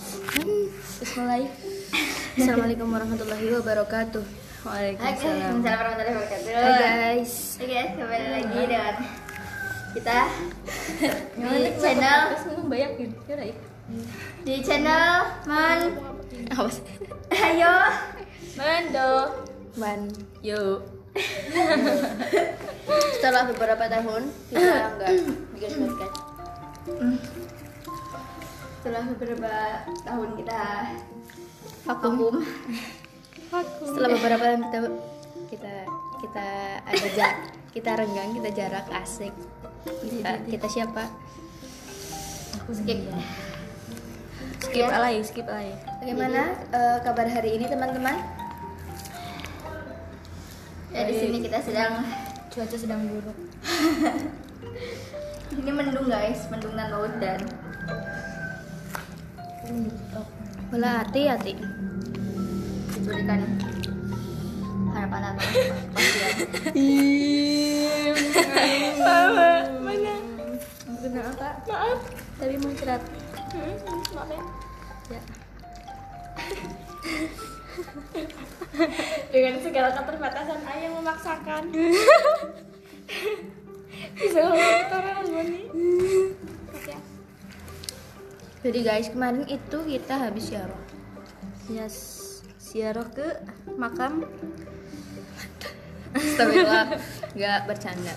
Mulai. Assalamualaikum warahmatullahi wabarakatuh. Waalaikumsalam. Waalaikumsalam warahmatullahi wabarakatuh. Hai guys. Hai guys, kembali lagi dengan kita di channel bayakin. Yaudah ya. di channel Man. Awas. Ayo. Mando. Man. Yo. Setelah beberapa tahun kita nggak bikin podcast. Setelah beberapa tahun kita Vakum. Setelah beberapa tahun kita kita kita ada jarak, kita renggang, kita jarak asik. Kita, kita siapa? skip. Skip alay, skip alay. Bagaimana eh, kabar hari ini teman-teman? Ya di sini kita sedang Cuaca sedang buruk. ini mendung guys, mendung tanpa hujan. Bola hati hati. Diberikan harapan apa? Mama, mana? Guna apa? Maaf. Tapi muncrat. Maaf ya. Ya. dengan segala keterbatasan ayah memaksakan bisa ngomong orang Boni Jadi guys, kemarin itu kita habis ziarah. Yes, ziarah ke makam Astagfirullah, nggak bercanda.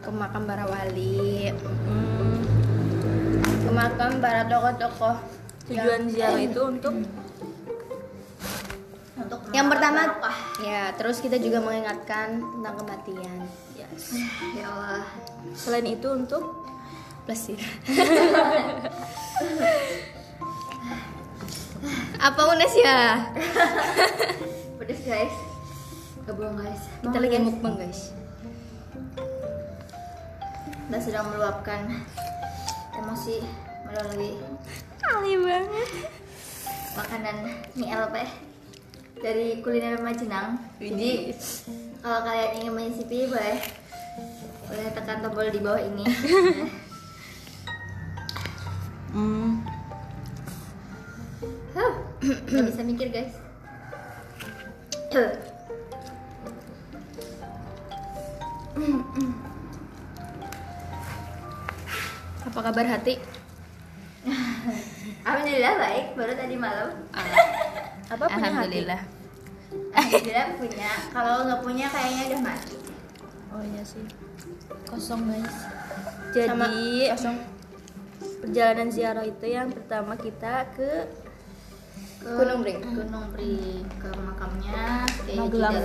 Ke makam para wali. Hmm. Ke makam para tokoh-tokoh. Tujuan ziarah itu untuk Untuk yang pertama barokah. ya, terus kita juga mengingatkan tentang kematian. Yes. ya Allah. Selain itu untuk plesir. Apa unes ya? Pedes guys. Kebuang guys. Kita lagi guys. mukbang guys. Kita sedang meluapkan emosi melalui Ali banget. makanan mie LP dari kuliner Majenang. Jadi kalau kalian ingin menyicipi boleh boleh tekan tombol di bawah ini. Hmm. Huh, nggak bisa mikir guys. Apa kabar hati? Alhamdulillah baik, baru tadi malam. Apa punya Alhamdulillah. Alhamdulillah punya. Kalau nggak punya kayaknya udah mati. Oh iya sih. Kosong guys. Jadi Sama, kosong. Perjalanan ziarah itu yang pertama kita ke Ke Gunung Pring. Gunung Pring ke makamnya Magelang,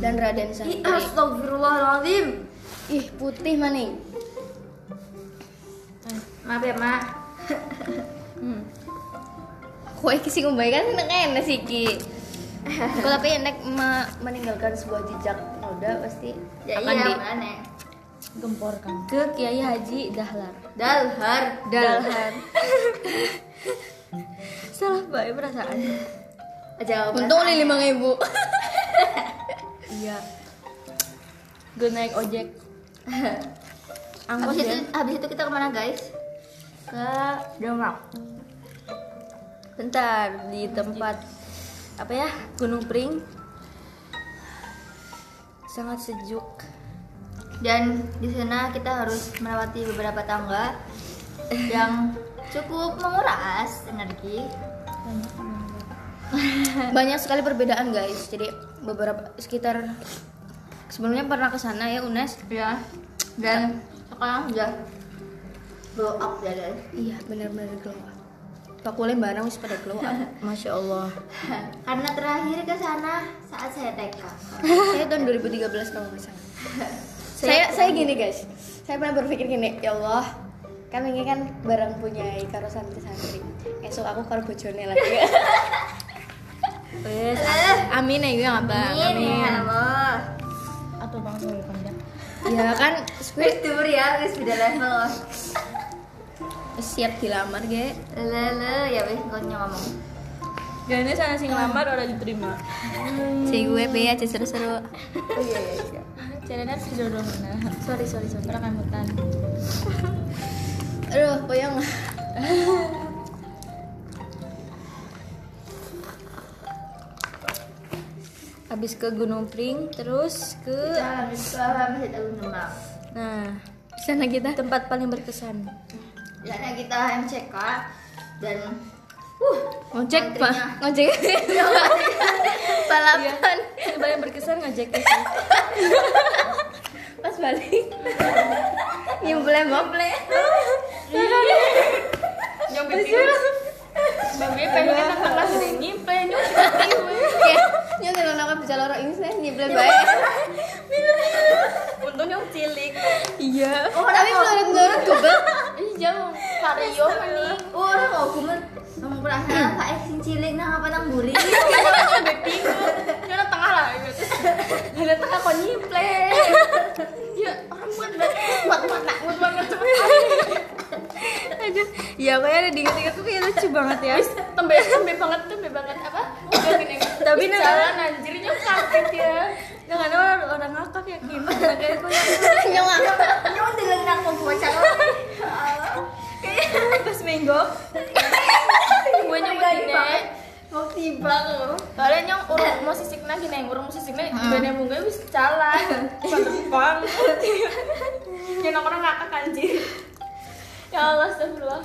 dan Raden Ih, Santri. Astagfirullahaladzim. Ih, putih maning. Maaf ya, Mak. Hmm. Kue kisi ngumbai kan enak enak sih ki. Kok tapi enak me- meninggalkan sebuah jejak noda pasti Ya akan iya, di? Gemporkan ke Kiai Haji Dahlan. Dalhar. Dalhan. Salah baik perasaan. Jawab. Untung oli lima ribu. iya. Gue naik ojek. Angkot Habis itu, ya. habis itu kita ke mana guys? Ke Demak. Bentar di tempat apa ya Gunung Pring. Sangat sejuk. Dan di sana kita harus melewati beberapa tangga yang cukup menguras energi. Banyak sekali perbedaan guys. Jadi beberapa sekitar sebelumnya pernah ke sana ya Unes. Ya. Dan sekarang sudah blow up ya guys. Iya benar-benar glow up. Pak Kulim barang wis pada glow up. Masya Allah. Karena terakhir ke sana saat saya TK. saya tahun 2013 kalau nggak salah. saya saya gini guys. Saya pernah berpikir gini, ya Allah, kami ini kan barang punya karo santri-santri. Esok aku karo bojone lagi. Wes, amin ya gue ngapa? Amin ya Allah. atau bang sorry panjang Ya kan, Wis dur ya, wis beda level. siap dilamar ge. Lele, ya wis kau ngomong. ini sana sing lamar orang diterima Si gue be aja seru-seru. Oh iya iya. Celana sejodoh mana? Sorry sorry sorry. Orang kamutan. Aduh, puyeng. habis ke Gunung Pring terus ke habis ke habis ke Gunung Nah, di sana kita tempat paling berkesan. Di sana kita MCK dan uh Ngojek, Pak. Ngojek. Balapan. yang paling berkesan sih Pas balik. Nyemple mople. yang bikin Babe pengen kan kelas ini nyimpe nyimpe Kayak nyonya kalau nak bisa lorong ini saya nyemple baik. untung yang cilik. Iya. Oh, tapi melorot-melorot juga. iya Vario nih Oh, orang gumen Kamu perasaan Pak sing cilik nang apa nang buri Nyampe bingung Nyampe tengah lah gitu Nyampe tengah kok nyimple. Ya orang buat Buat mata Buat banget Aduh, ya kayak ada diinget-inget tuh kayak lucu banget ya. Tembe tembe banget Tembe banget Apa? Udah Tapi nah- Jalan anjirnya kaget ya. Ya kan orang, orang ngakak ya Kim. Kayak gue Nyong aku. Nyong dengan nang mau bocah Pas minggu Gue nyampe gini. Mau tiba loh Soalnya nyong urung mau sisikna gini yang urung mau sisikna Gini mungkin bisa jalan. Terbang Yang orang ngakak anjir. Ya Allah astagfirullah.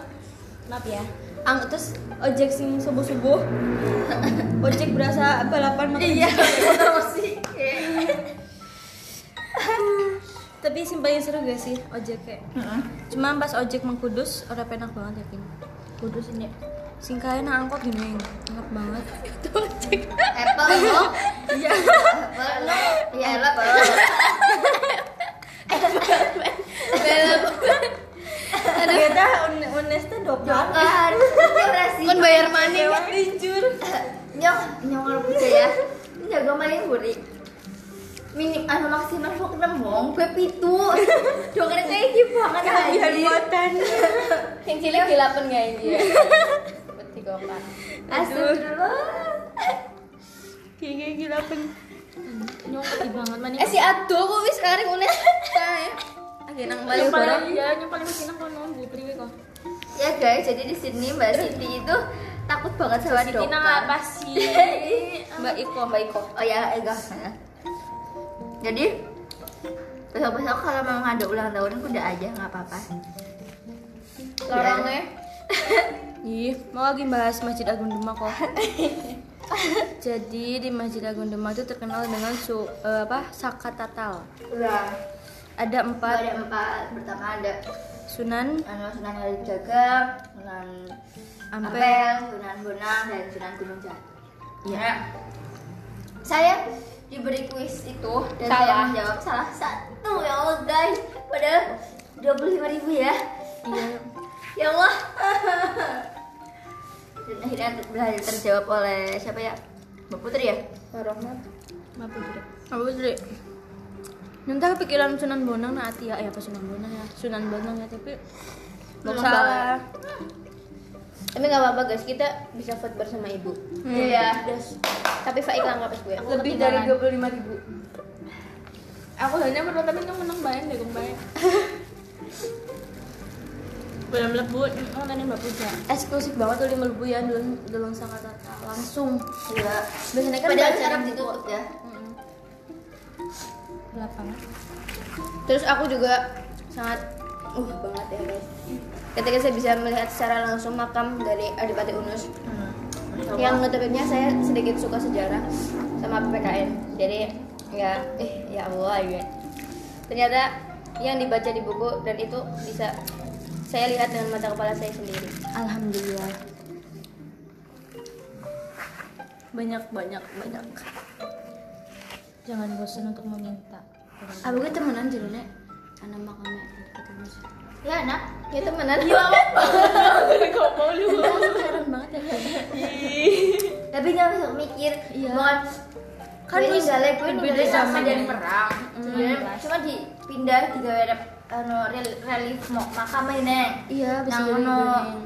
Maaf ya. Ang terus ojek sing subuh-subuh. Ojek berasa balapan makan Iya. sih Tapi sing paling seru gak sih ojek kayak? Cuma pas ojek mengkudus Udah penak banget ya Kim Kudus ini Sing kaya na angkot gini Enak banget. Apple loh Iya. Apple loh Iya Apple Beda un- unesnya double Kan Ini berasi Kan bayar money. Jujur Nyong Nyong kalau percaya ya. Ini jaga main buri Minim anu maksimal sok nembong Gue pitu. Dongeng kayak gitu banget Kelebihan anjir. muatan Yang cilik dilapen gak ini? Berarti gokan. Astagfirullah Kayak gila pen Nyokati banget maning Eh si Ado kok wis sekarang unes. Saya. Lagi nang balik Yang paling bareng. ya, yang paling masinang kono Bu Priwe kok Ya guys, jadi di sini Mbak Siti itu takut banget sama Siti dokter. nang apa sih? Mbak Iko, Mbak Iko. Oh ya, Ega. Jadi besok-besok kalau mau ngadu ulang tahun aku udah aja nggak apa-apa. Lorongnya. Ih, mau lagi bahas Masjid Agung Demak kok. Jadi di Masjid Agung Demak itu terkenal dengan su, eh, apa saka tatal. Udah. Ada empat Ada empat. Pertama ada Sunan anu Sunan Kalijaga, Sunan Ampel. Ampel, Sunan Bonang dan Sunan Gunung Jati. Ya. Saya diberi kuis itu dan saya Salah. menjawab salah satu ya Allah guys. Padahal 25.000 ribu ya. Iya. Ya Allah. Dan akhirnya berhasil terjawab oleh siapa ya? Mbak Putri ya? Rahmat. Maaf Putri. Apa Putri? Nanti kepikiran Sunan Bonang nah hati ya, eh apa Sunan Bonang ya? Sunan Bonang ya tapi Belum salah. Tapi nggak apa-apa guys, kita bisa vote bersama ibu. Iya. Yes. Tapi Faik lah nggak pas gue. Lebih dari 25 ribu. Aku hanya menurut tapi yang menang bayang deh, gue bayang. Belum lebut, oh tadi mbak Puja. Eksklusif banget tuh di Melebu ya, dulu dulu sangat langsung. Iya. Biasanya kan Padahal sekarang ditutup ya. Gelap banget. Terus aku juga sangat uh banget ya guys. Ketika saya bisa melihat secara langsung makam dari Adipati Unus, yang notabene saya sedikit suka sejarah sama PPKN. Jadi ya, eh ya Allah ya. Ternyata yang dibaca di buku dan itu bisa saya lihat dengan mata kepala saya sendiri. Alhamdulillah. Banyak banyak banyak. Jangan bosan untuk meminta. Aku gue temenan jadi nek, anak makamnya Adipati Unus. Ya nak. Ya temenan. Kok mau lu? Heran banget ya. Tapi nggak bisa mikir. Iya. Bukan Kan ini galak gue berbeda ninggalin sama zaman dan ya. perang. Sebenarnya cuma dipindah di gaya anu rel- relief mo- makam ini. Iya, bisa Nang jadi ono. gini.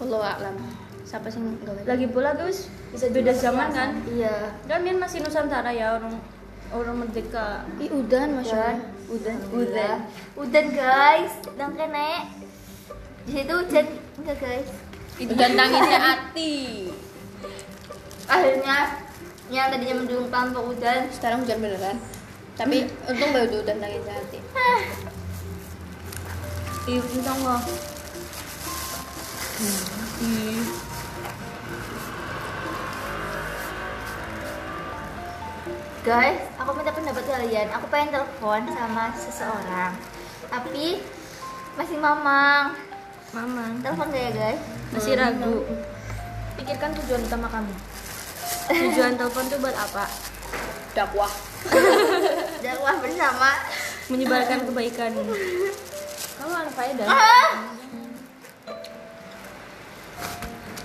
Allah alam. Siapa sih enggak Lagi pula guys, bisa beda zaman kan? Iya. Kan dia masih Nusantara ya orang orang merdeka. Ih udan masya Udan. Udan. Udan. Udan guys. Dan kene. Di situ hujan enggak guys. Itu tanginya hati. Akhirnya yang tadinya mendung tanpa hujan sekarang hujan beneran tapi untung baru udah nangis hati Iya, bintang loh. Hmm. guys aku minta pendapat kalian aku pengen telepon sama seseorang tapi masih mamang Mama, telepon gak ya guys masih ragu. Pikirkan tujuan utama kamu. Tujuan telepon tuh buat apa? dakwah dakwah bersama Menyebarkan kebaikan. Kamu faedah. ah!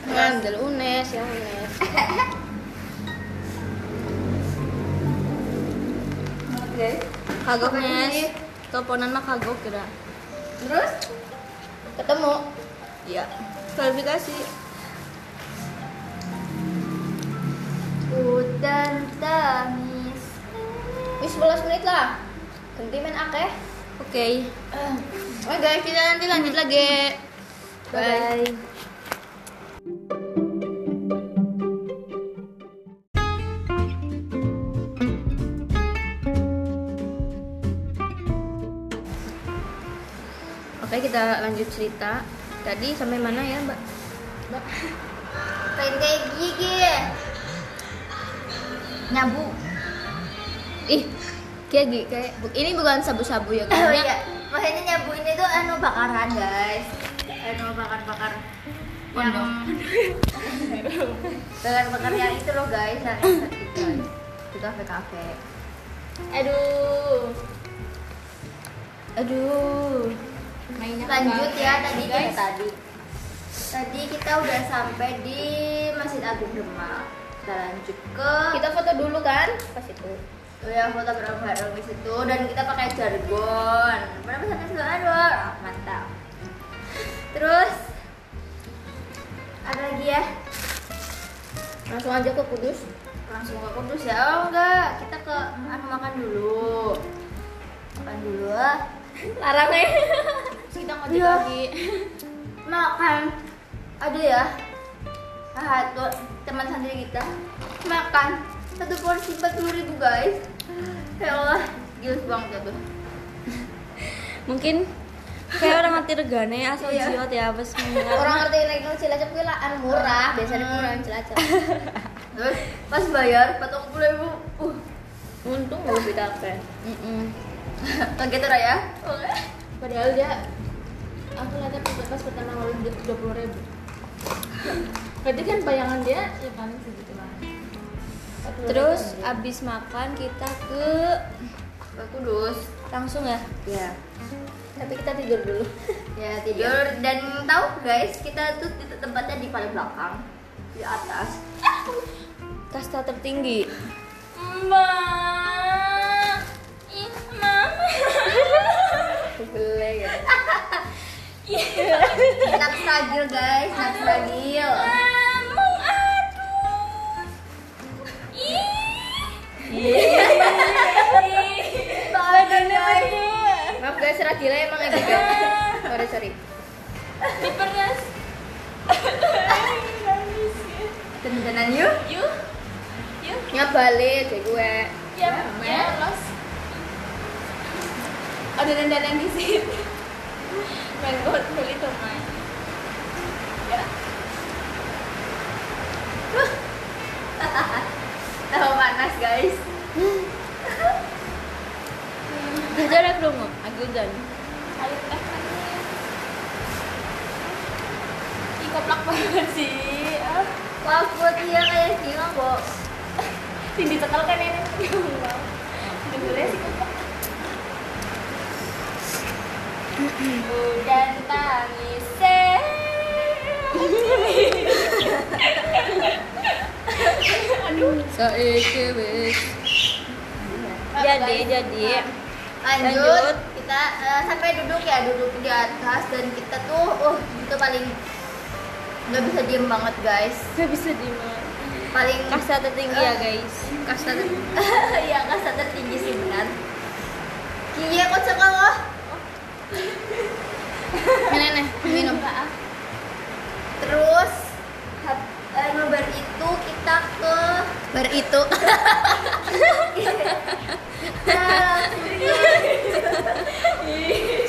ngambil unes ya unes Kagok Apa nes. ini? Teleponan mah kagok kira. terus ketemu Iya. Klarifikasi. hutan tangis wis 11 menit lah ganti main akeh Oke. Oke guys kita nanti lanjut lagi. Bye, -bye. oke kita lanjut cerita. Tadi sampai mana ya mbak? Pengen kayak gigi. Nyabu. Ih kayak gi- kayak ini bukan sabu-sabu ya oh kan iya makanya nyabu ini tuh anu bakaran guys. Anu bakar-bakar yang bakar-bakar yang itu loh guys. Yang eksotik guys. Di kafe-kafe Aduh. aduh. Mainnya lanjut ya tadi guys. kita tadi. Tadi kita udah sampai di Masjid Agung Demak. Kita lanjut ke kita foto dulu kan? Pas itu ya foto bareng-bareng di situ dan kita pakai jargon. Mana pesannya sudah ada? Ah, mantap. Terus ada lagi ya? langsung aja ke kudus Langsung ke Kudus ya? Oh enggak, kita ke anu makan dulu. Makan dulu. ah. larang ya Terus kita ngojek Iya. lagi. Makan. Ada ya? Tuh teman santri kita makan satu porsi 40 ribu guys. Ya Allah, gila banget ya tuh. Mungkin kayak orang ngerti regane asal Iya. jiot ya pas orang ngerti naik nang cilacap kuwi lah anu murah biasanya murah yang cilacap Terus pas bayar patong puluh ribu, uh, untung nggak lebih dapet kaget udah ya? Padahal dia aku lihatnya pas pertama ngeluarin dia dua puluh ribu. Berarti kan bayangan dia ya paling segitu. Terus abis makan kita ke Kudus. langsung ya. Ya. tapi kita tidur dulu Ya tidur dan tahu guys kita tuh di tempatnya di paling belakang di atas. Kasta tertinggi. Mbak, ih mama. gitu Nak stragil guys, nak ragila emang aja guys sorry sorry Diperas. Dandanan yuk. Yuk. Yuk. nyabalik kayak gue Ya, ya, los. Ada dandanan di sini. Main gue beli tuh main. Ya. Tahu panas guys. Jarak dong, agudan. Ayo teh manis. Ih, koplak banget sih. Ah, Wah, buat dia kayak gila kok. sing ditekel kan ini. Boleh sih koplak. Hujan tangis saiki wis Jadi, jadi. Lanjut, Lanjut. kita eh, sampai duduk ya, duduk di atas dan kita tuh, uh, itu paling nggak bisa diem banget guys. Gak bisa di Paling Kasta tertinggi ya guys. kasta ter- ya kasta tertinggi sih benar. Iya kok sekolah. ini nih minum Terus hab- eh, itu kita ke Bar itu.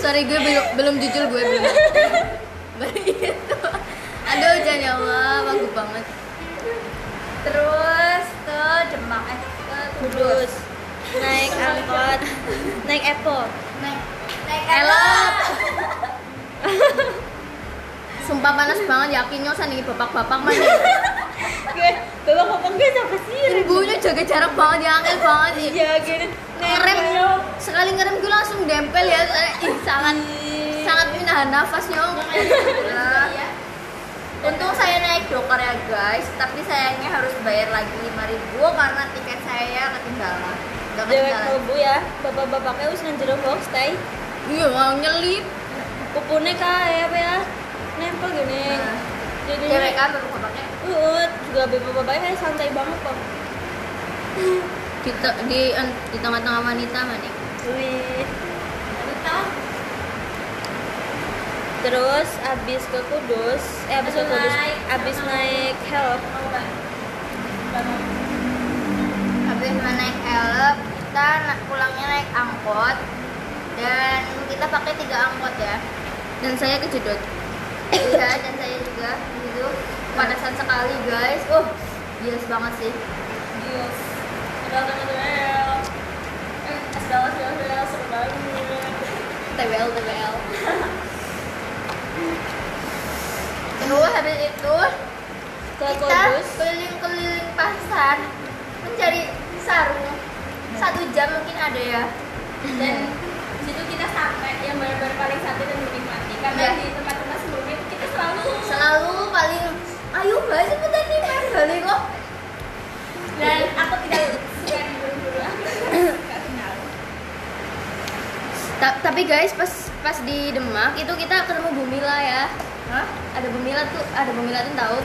Sorry gue belum belum jujur gue belum. Bar itu. Aduh jangan ya Allah, bagus banget. terus ke Demak eh ke Kudus. Naik angkot. Naik Epo. naik naik Elop. Sumpah panas banget yakin nyosan nih bapak-bapak mana. Bapak-bapak gue siapa sih? Ibunya jaga jarak banget ya angel banget sih. Iya, gini. Ngerem sekali ngerem gue langsung dempel ya. Ih, sangat sangat menahan nafas nyong. Ya. Untung saya naik dokter ya guys, tapi sayangnya harus bayar lagi 5000 karena tiket saya ketinggalan. Udah Dewek ketinggalan. kalbu ya, bapak-bapaknya wis nang jero box tay. Iya mau nyelip. Pupune kae apa ya? Nempel gini. Nah, Jadi Cewek kan bapaknya. Uh, juga bapak-bapaknya kayak santai banget kok. Di, di, di tengah-tengah wanita mana? Wih. Wanita. Terus abis ke Kudus, eh abis ke Abis Kudus, naik. abis naik help. Habis naik elep, kita pulangnya naik angkot dan kita pakai tiga angkot ya. Dan saya kejedot. Iya dan saya juga gitu panasan sekali guys. Oh, bias banget sih. Yes. Udah teman-teman. Eh, es dawet ya, seru banget. TWL TWL. Terus habis itu Ke kita keliling-keliling pasar mencari sarung. Satu jam mungkin ada ya. Dan di situ kita sampai yang benar-benar paling satu dan menikmati. Karena Iya. di tempat-tempat sebelumnya kita selalu selalu paling ayo mbak cepetan nih mbak. Balik kok. Dan aku tidak suka diburu-buru tapi guys pas pas di Demak itu kita ketemu Bumila ya. Hah? Ada Bumila tuh, ada Bumila tuh tahu.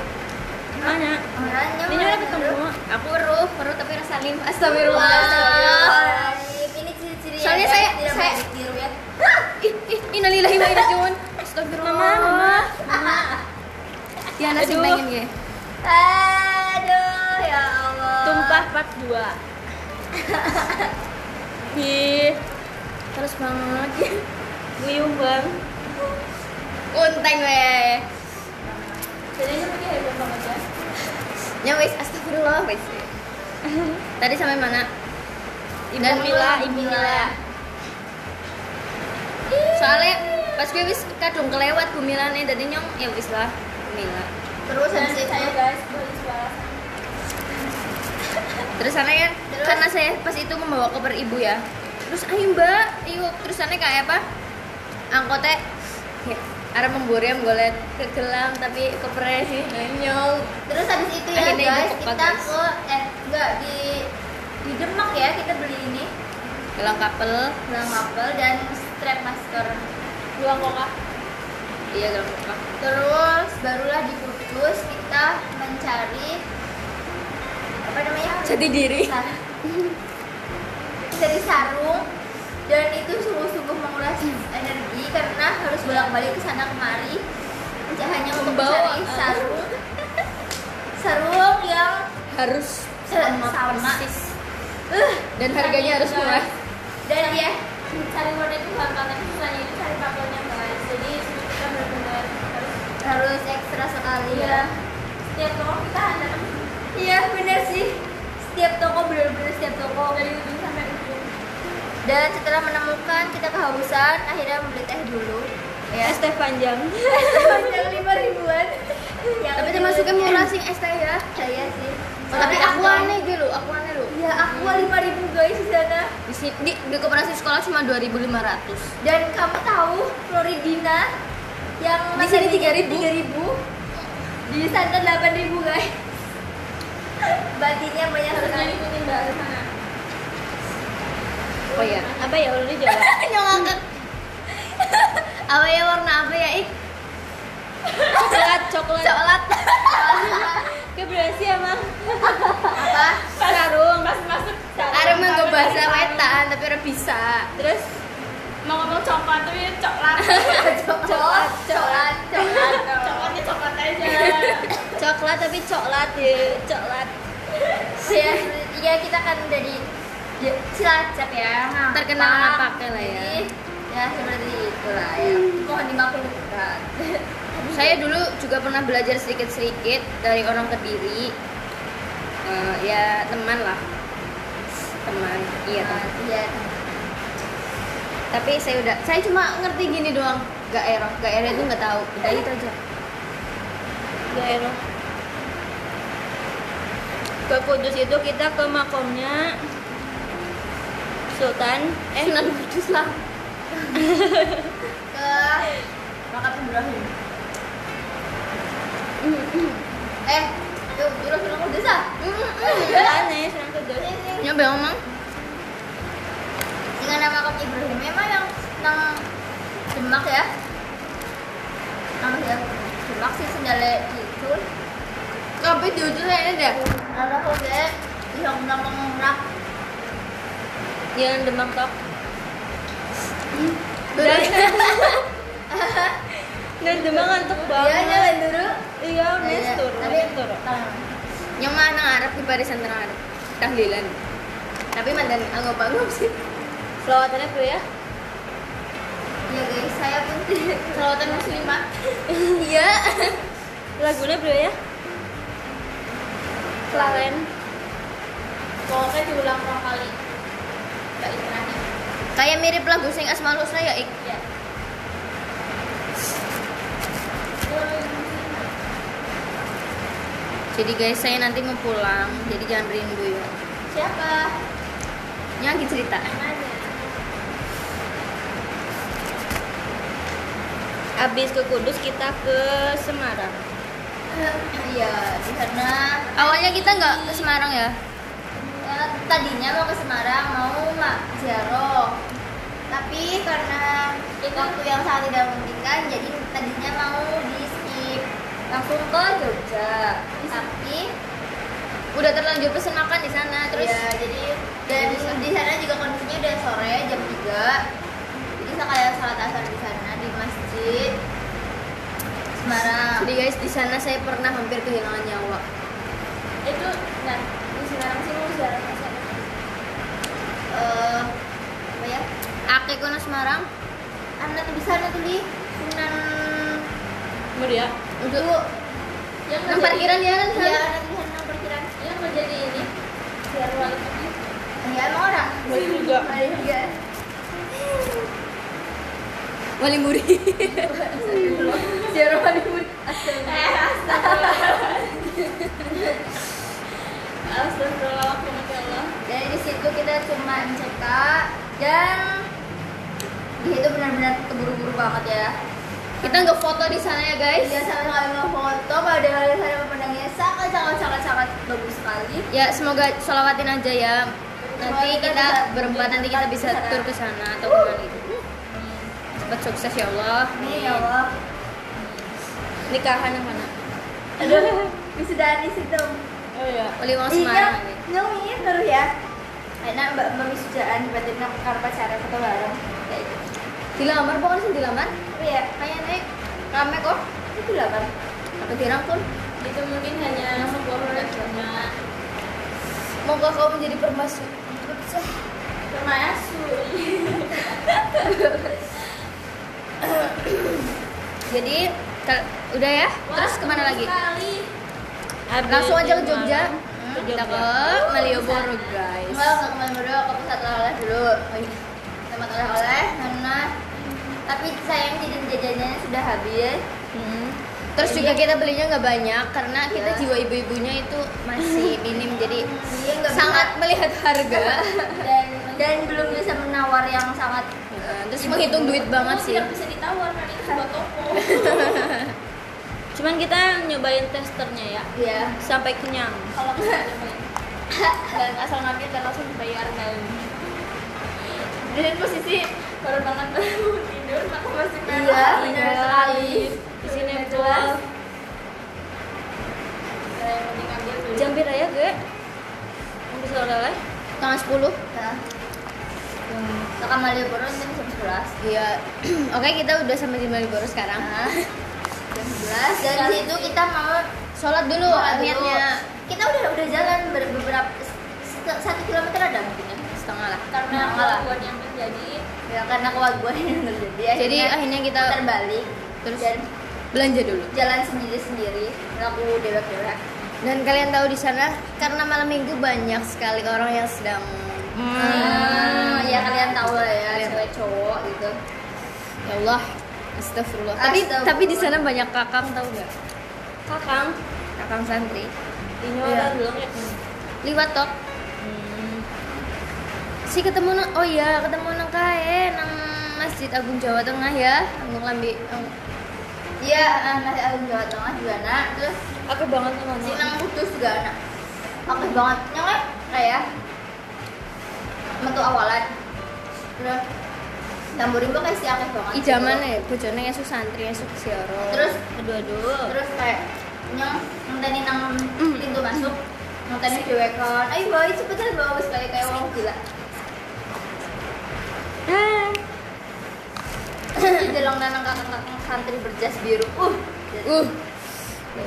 mana Orangnya ini udah ketemu Aku weruh, weruh tapi rasain. Astagfirullah. Astagfirullahaladzim. Ini ciri-ciri ya, Soalnya saya- tidak saya- ya. Innalillahi wa inna ilaihi Astagfirullah. Mama, mama. Tiana sih pengen ya. Aduh, ya Allah. tumpah part 2 Ih, Terus banget. Nguyung bang Unteng weh. jadinya pakai heboh banget ya Ya wes, astagfirullah wes. Tadi sampai mana? Ibu Dan Mila, Ibu Mila. Mila. Soalnya pas gue wis kadung kelewat Bu Milane dadi nyong ya wis lah Mila. Terus itu saya guys Terus sana kan Terus? karena saya pas itu membawa koper ibu ya. Terus ayo mbak, ayo terus sana kayak apa? Angkotnya ya, arah memburiam golet ke gelang tapi kopernya nyong. Terus habis itu ya Akhirnya guys, kita guys. ke eh enggak di di Demak ya kita beli ini Gelang kapel, gelang kapel dan strap masker. dua kokak iya gelang kopak. Terus barulah di Kudus kita mencari apa namanya? Jadi diri. Cari sarung dan itu sungguh-sungguh menguras energi karena harus bolak-balik ke sana kemari. Hanya untuk Membawa, mencari uh. sarung. Sarung yang Harus eh, sama sama. Eh, Dan harganya harus murah. dan ya cari warna itu gampang. Tapi susahnya itu cari pakelnya guys jadi kita benar-benar harus harus ekstra sekali Iya. ya. Setiap toko kita ada. Iya benar sih. Setiap toko benar-benar setiap toko. Dari dan setelah menemukan kita kehausan akhirnya membeli teh dulu. Ya. Es teh panjang. Panjang lima ribuan. Yang Tapi termasuknya murah sih es teh ya. saya sih. Oh, tapi aneh gitu, aku aneh loh. ya aku lima ribu guys di sana. Di, di, di koperasi sekolah cuma 2.500 dan kamu tahu Floridina yang Di sini 3.000. tiga ribu. Di sana delapan ribu guys. Batinnya banyak sekali. Ikutin mbak Oh ya? Apa ya udah dijawab Yang ngangkat Apa ya warna apa ya? Ih, coklat coklat. Coklat. Kayak berasi emang apa? Sarung. pas masuk sarung. Nganggo Sampai bahasa wetan tapi ora bisa. Terus mau ngomong coklat tapi coklat. Coklat coklat coklat. Coklatnya coklat aja. Coklat tapi coklat ya Coklat. Ya cilacap ya ngapak. Terkenal ngapaknya lah ya. Jadi, ya seperti itulah ya mohon dimaklumkan Saya dulu juga pernah belajar sedikit-sedikit dari orang Kediri. Eh, ya teman lah. Teman. Iya, teman. Nah, iya Tapi saya udah saya cuma ngerti gini doang. Gaerah, gaerah itu nggak tahu. Udah itu aja. daerah ke Kudus itu kita ke makamnya Sultan eh Sunan Kudus lah. ke makam Ibrahim. Eh yuk jurus Sunan Kudus ah? Aneh Sunan Kudus. Nyoba ngomong. dengan nama makam Ibrahim memang yang nang Demak ya? Nama ya Demak sih sendale itu Tapi di ujung saya ada. ada kok deh yang nang ngerak yang Demak tok Dan dan Demak ngantuk iya banget. jalan dulu iya nes turun Iya, tapi yang mana Arab di barisan tengah Arab. Tahlilan. Tapi mantan anggap-anggap sih. selawatannya tuh ya? Ya guys saya pun. Selawatan muslimah. Iya. lagunya bro ya? Klaren. Pokoknya diulang berapa kali Kayak mirip lagu sing Asmaul Husna ya, Ik. ya Jadi guys, saya nanti mau pulang. Jadi jangan rindu ya. siapa Yang cerita. abis ke Kudus kita ke Semarang iya di sana Awalnya kita nggak ke Semarang ya. Ya, tadinya mau ke Semarang mau mak ziarah tapi karena waktu yang sangat tidak memungkinkan jadi tadinya mau di skip. Langsung ke Jogja. Tapi Udah terlanjur pesen makan di sana. Terus ya jadi dan di sana juga kondisinya udah sore jam 3 jadi sekalian salat asar di sana di masjid Semarang. Jadi guys, di sana saya pernah hampir kehilangan nyawa. itu nah di Semarang sih mau apa ya? Ake kono Semarang. Anak di sana tuh di Sunan Muria untuk yang nang parkiran ya kan iya anak di sana perkiraan yang mau jadi ini ziarah wali kota ya emang orang? Wali juga. Wali juga. Wali Muri. Ziarah Wali Muri eh astagfirullah. Astagfirullah ya di situ kita cuma CK dan di situ benar-benar keburu-buru banget ya Kita nggak foto di sana ya guys. Iya sama-sama nggak foto padahal di sana pemandangannya sangat sangat sangat sangat bagus sekali Ya semoga sholawatin aja ya. Nanti kita kita berempat nanti kita bisa sana. tur ke sana atau ke mana gitu. Cepat sukses ya Allah. Amin ya Allah Nikahan yang mana? aduh di situ oh ya Wali Wong iya Semarang ini. nyungin terus ya enak mbak mbak wisudaan berarti nak karena pacaran foto bareng kayak gitu Dilamar bukan sih dilamar? tapi ya Kayak naik rame kok. itu kan Atau dirangkul? itu mungkin hanya sebuah restoran Moga kau menjadi permasu. termasuk Jadi udah ya? Terus ke mana lagi? Langsung aja ke Jogja. Ke Kita ke Malioboro guys. enggak enggak kemarin berdua ke pusat oleh-oleh dulu tempat oleh-oleh karena tapi sayang jajan jajannya sudah habis Hmm. Terus juga kita belinya nggak banyak karena kita Iya. jiwa ibu-ibunya itu masih minim jadi Iya, sangat melihat harga. dan dan belum bisa menawar yang sangat Nah, terus menghitung duit banget sih. tidak bisa ditawar kan itu sebuah toko cuman kita nyobain testernya ya. Ya sampai kenyang. Kalau kita nyobain. Dan asal ngambil dan langsung dibayar kan dan posisi baru banget baru tidur mata masih merah. Iya, benar sekali. di sini jelas. Saya yang penting ambil dulu Jambir aja gue. untuk oleh Tanggal 10. nah Kakak Malioboro jam 11 Iya. Oke, kita udah sampai di Malioboro sekarang. Jam 11 dan di situ kita mau Sholat dulu niatnya. kita udah udah jalan ber- beberapa satu kilometer ada mungkin ya? Setengah lah. Karena lah. kelakuan yang terjadi. Ya karena kewagwan yang terjadi. Jadi akhirnya kita terbalik. terus dan belanja dulu. jalan sendiri sendiri aku dewek-dewek. Dan kalian tahu di sana karena malam minggu banyak sekali orang yang sedang Hmm, ya kalian tahu lah ya cewek cowok gitu. Ya Allah astagfirullah. Tapi Astagfirullah. tapi di sana banyak kakang tahu nggak? Kakang. Kakang santri. Ini orang belum ya? Liwat tok. Si ketemu nang oh iya ketemu nang kae nang Masjid Agung Jawa Tengah ya. Agung Lambi iya masih Agung Jawa Tengah juga nak terus aku banget sama si nang kudus juga anak oke banget. Nyong kayak metu awalan. Terus Tamburimbo kayak si akeh banget ijaman ya bojone esuk santri esuk sioro Terus? aduh aduh terus kayak nyong ngenteni nang pintu masuk ngenteni dewekan ayo bawa cepetan bawa wis kayak kayak orang gila. Jelong nanang kakak-kakak santri berjas biru. Uh. Uh.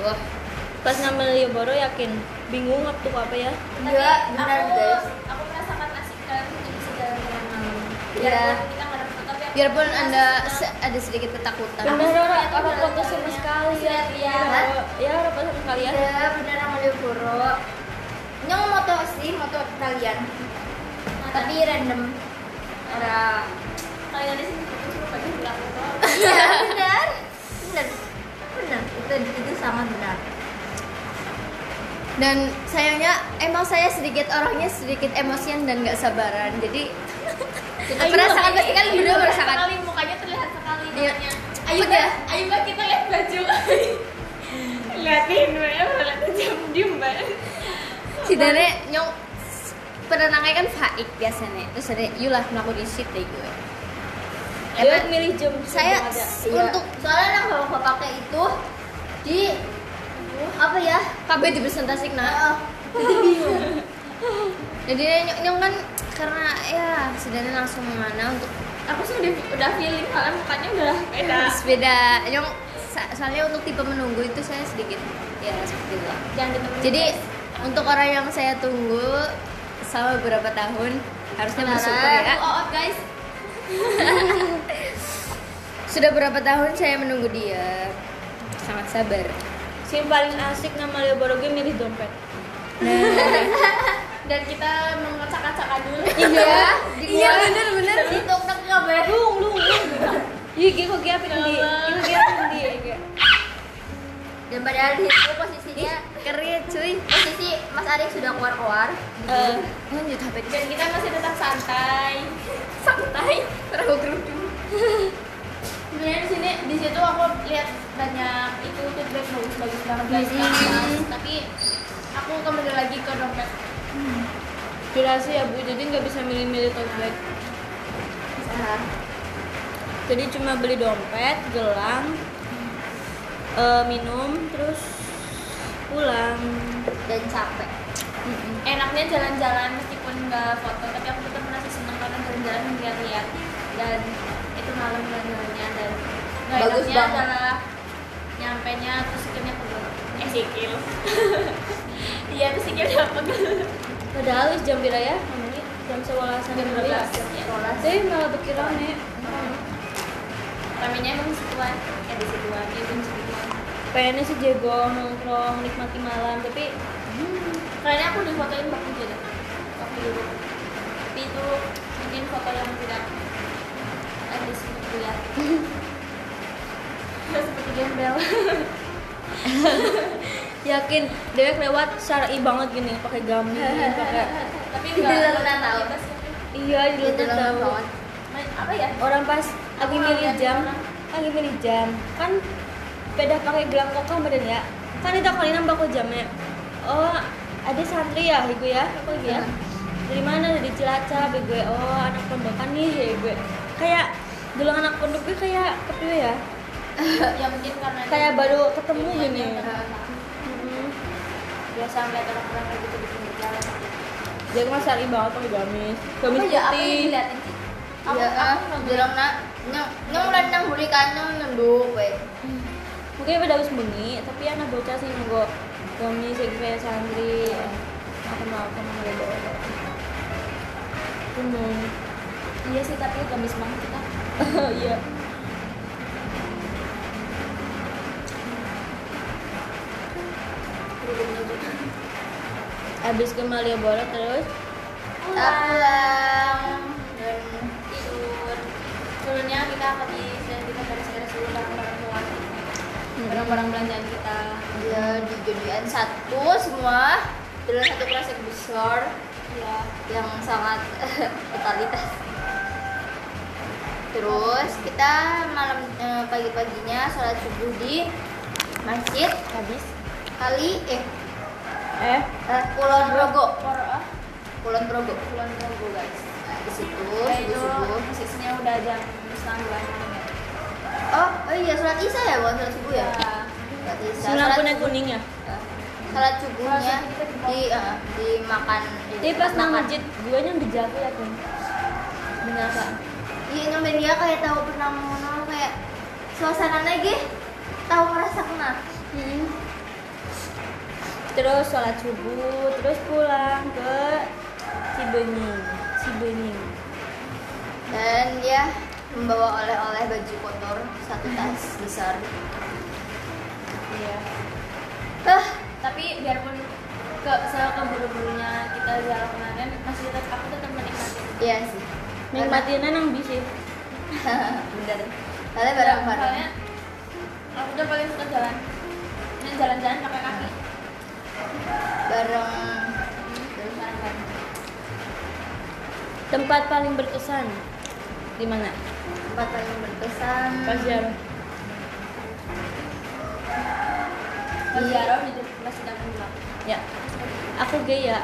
Wah. Pas nama Malioboro yakin bingung waktu apa ya? Iya, benar, aku, guys. aku merasakan nasib kalian bisa jalan dengan malam Iya. Biarpun anda se- ada sedikit ketakutan. Aku orang foto sama sekali ya Iya. ya ya orang foto sama sekali ya Iya, bener sama Malioboro Nyong moto sih, moto kalian. Tapi random. Ada kalian bagi bilang foto Iya, benar. Benar. Benar, itu, itu sangat benar. Dan sayangnya emang saya sedikit orangnya sedikit emosian dan nggak sabaran. Jadi kita merasakan pasti kalian berdua merasakan sekali mukanya terlihat sekali Iya. Ayo, Mbak. ayo mbak kita lihat baju liatin mbak ya liatin jam diem mbak si Dane nyong penenangnya kan faik biasanya terus ada yulah melakukan di shit deh gue Emang milih jam saya. Iya. untuk Soalnya yang bapak pakai itu Di Apa ya? KB dipresentasi nah Heeh. jadi nyong, nyong kan karena ya si Dane langsung mana untuk aku sih udah udah feeling soalnya mukanya udah beda. Beda. Nyong soalnya untuk tipe menunggu itu saya sedikit ya seperti itu. Jadi untuk orang yang saya tunggu selama beberapa tahun harusnya bersyukur ya. oh, oh, guys. Sudah berapa tahun saya menunggu dia. Sangat sabar. si paling asik nama Malioboro gue milih dompet dan kita mengacak-acakan dulu Iya, iya bener bener. Di tok-tok kabeh. lung lung lung iya gue kok giapin di gue giapin di Dan padahal di situ posisinya Kerja cuy. posisi Mas Arik sudah keluar-keluar. Eh, Lanjut HP dan kita masih tetap santai santai Terus grup sebenarnya di sini di situ aku lihat banyak itu feedback bagus bagus banget guys Hmm. Mas. tapi aku kembali lagi ke dompet durasi ya bu. Jadi nggak bisa milih-milih tote bag. Jadi cuma beli dompet gelang eh, minum terus pulang. Dan capek. enaknya jalan-jalan meskipun nggak foto tapi aku tetap merasa senang karena jalan-jalan melihat-lihat dan itu malam jalan-jalannya dan nggak Bagus enaknya banget. adalah nyampe nya terus sikilnya pegel eh sikil. Iya terus sikilnya pegel padahal wis jam berapa ya? Namanya jam sewalasan Jam dulu ya 12, jam 11. tapi malah pikir rame ramenya emang situan eh di situan ya di situan pengennya sih jago nongkrong nikmati malam tapi kayaknya aku difotoin waktu itu waktu dulu tapi itu mungkin foto yang tidak ada sini lihat seperti gembel yakin dewek lewat syar'i banget gini pakai gamis pakai tapi enggak tahu. iya di tahu apa ya? Orang pas lagi Aku milih jam lagi milih jam. Kan beda pakai gelang kokang badan ya? Kan itu kali nambah kok jamnya. Oh ada santri ya ibu ya? Apa ibu ya? Dari mana? Dari Cilacap gue oh anak pondokan nih ya ibu kayak dulu anak pondok gue kayak kepiye ya? Ya mungkin karena kayak baru ketemu gini. Biasa ngeliat orang-orang kayak gitu di pinggir jalan. Dia kan syari banget pakai gamis. Gamis ya? Apa yang putih diliatin sih? Aku- ah, aku bilang nak, nyong nyong udah nang buri kan nyong nunduk, we. mungkin udah harus bengi tapi anak bocah sih nunggu gamis kayak kayak santri aku mau aku mau bawa gunung iya sih tapi gamis banget kita iya habis ke Malioboro terus? Pulang dan tidur. Turunnya kita habis dan kita beres-beres dulu barang-barang keluar barang-barang belanjaan kita. Ya dijadikan satu semua. Dalam satu yang besar. Ya yang sangat totalitas. Terus kita malam eh, pagi-paginya sholat subuh di masjid. Habis. Kali eh eh? Eh, Kulon Progo. Ah? Kulon Progo. Bulan Progo guys. Nah, di situ Ya, itu subuh subuh posisinya udah jam setengah ya. Oh oh iya sholat isya ya bukan sholat subuh ya? Ya. sholat isya. Sholat kuning subuh- kuning ya eh, sholat subuhnya subuh di eh, dimakan di tapi pas nang masjid gue yang dijaga ya tuh benar kak Iya nyampe dia kayak tahu pernah ngono kayak suasana lagi tahu merasa kena. Terus sholat subuh terus pulang ke Cibenying Cibenying Dan dia membawa oleh-oleh baju kotor satu tas besar. iya Ah, tapi biarpun ke sekeburu-burunya kita jalan kemarin masih tetap aku tetap menikmati iya sih. nikmatinnya nang bisi Bener. Kalian bareng-bareng. soalnya aku udah paling suka jalan dan jalan-jalan tempat paling berkesan di mana Tempat paling berkesan. pas jarah pas Di- jarah di masjid agung Demak ya aku gaya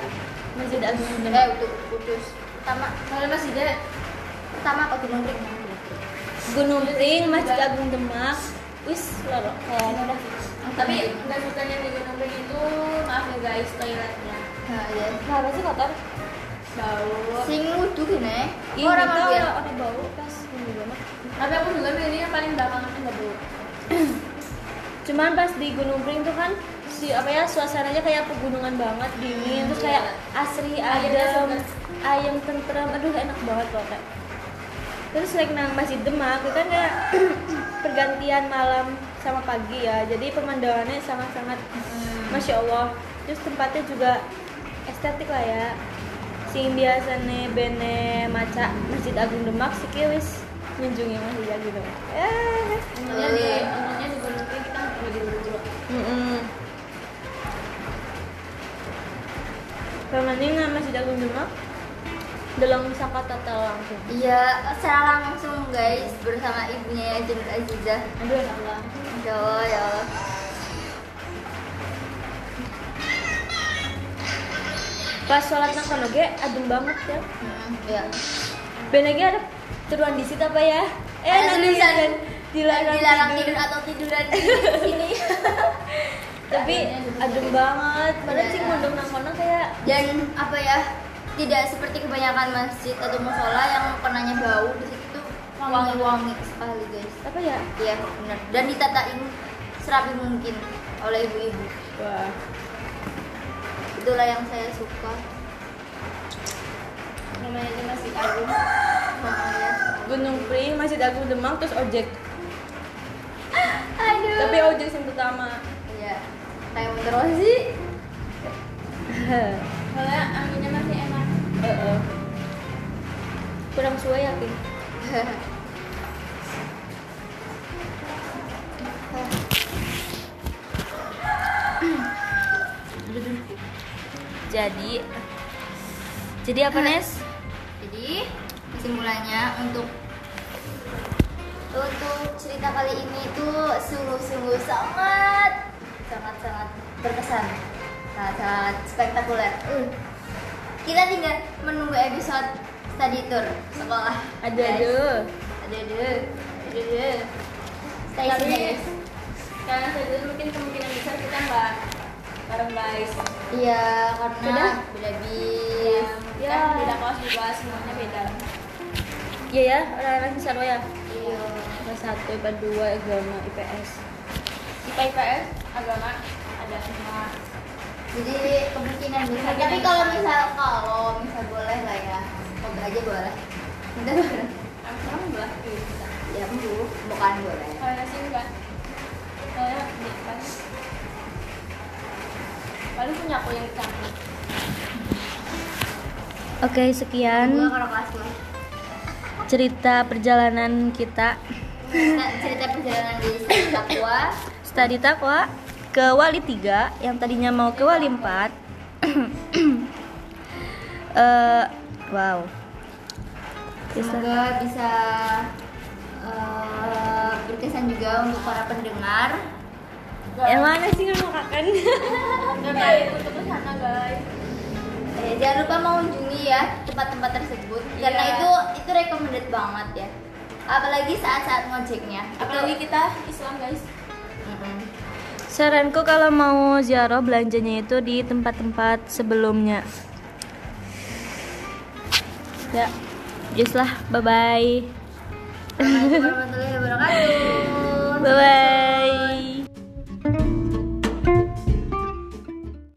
masjid agung Eh, Demak untuk kudus. Pertama, kalau masjidnya pertama apa Gunung Ring? Gunung Pring, Masjid Agung Demak, wis udah. Tapi nggak sukanya di Gunung Pring itu maaf ya guys toiletnya. Nah, iya. Kenapa sih kotor? Bau. Sing wudu gini. Ih, Orang ya? orang bau pas minggu banget. Tapi aku juga milih yang paling belakangan kan nggak bau. Cuman pas di Gunung Pring tuh kan si apa ya suasananya kayak pegunungan banget dingin terus kayak asri adem ayam tentrem aduh enak banget pokoknya terus like nang masjid Demak itu kan kayak pergantian malam sama pagi ya jadi pemandangannya sangat-sangat masya Allah terus tempatnya juga estetik lah ya sing biasanya bene maca Masjid Agung Demak sih wis. Menjunjungi Masjid Agung Demak eh Untungnya di- untungnya di Gunung kita nggak perlu dulu Pemanin nggak Masjid Agung Demak? Dalam Sakatata langsung. Iya, secara langsung guys bersama ibunya ya Jenut Azizah. aduh enak banget Ya Allah, ya Allah. Pas sholat nang kono ge adem banget ya Hmm, ya. ben lagi ada turuan di situ apa ya eh Ada nanti tulisan, kan dilarang, dilarang tidur. tidur atau tiduran di sini. tapi adem banget padahal Iya. sih mondok nang kono kayak Dan apa ya? Tidak seperti kebanyakan masjid atau musola yang warnanya bau di situ tuh wangi-wangi sekali guys. apa ya Iya, benar. Dan ditatain serapi mungkin oleh ibu-ibu. wah Itulah yang saya suka. namanya aja Masjid Agung Nah, ya. Gunung Pring Masjid Agung Demak terus ojek Aduh. tapi ojek yang pertama Iya. Kayak menurut sih. soalnya anginnya masih enak Heeh. kurang suai ya jadi jadi apa Nes Jadi kesimpulannya untuk untuk cerita kali ini tuh sungguh-sungguh sangat sangat sangat berkesan, sangat sangat spektakuler. Uh. Kita tinggal menunggu episode study tour sekolah. ada guys. ada ada ada. Stay tune guys. karena saya dulu mungkin kemungkinan besar kita nggak bareng guys Iya karena Beda? beda bis. ya kan beda kelas juga semuanya beda iya ya orang-orang besar ya Iya. IPA satu IPA dua agama IPS IPA IPS agama ada semua Jadi kemungkinan besar. Kemungkinan Tapi kalau misal kalau misal boleh lah ya. Moga aja boleh. Minta boleh. Gitu bisa. Ya bu, bukan boleh. Kalau nasi enggak. Kan. Paling punya aku yang cantik. Oke, sekian kelas gua. cerita perjalanan kita Cerita, cerita perjalanan di Takwa. Studi Takwa ke Wali 3 yang tadinya mau ke Wali 4. Eh, wow. Bisa. Semoga bisa eh, berkesan juga untuk para pendengar. Yang mana sih ngakakan? Enggak baik untuk ke sana, guys. Eh, jangan lupa mengunjungi ya tempat-tempat tersebut karena Iya. itu itu recommended banget ya. Apalagi saat-saat ngojeknya. Apalagi kita Islam, guys. Saranku kalau mau ziarah belanjanya itu di tempat-tempat sebelumnya. Ya, just lah. Bye bye. Assalamualaikum warahmatullahi wabarakatuh.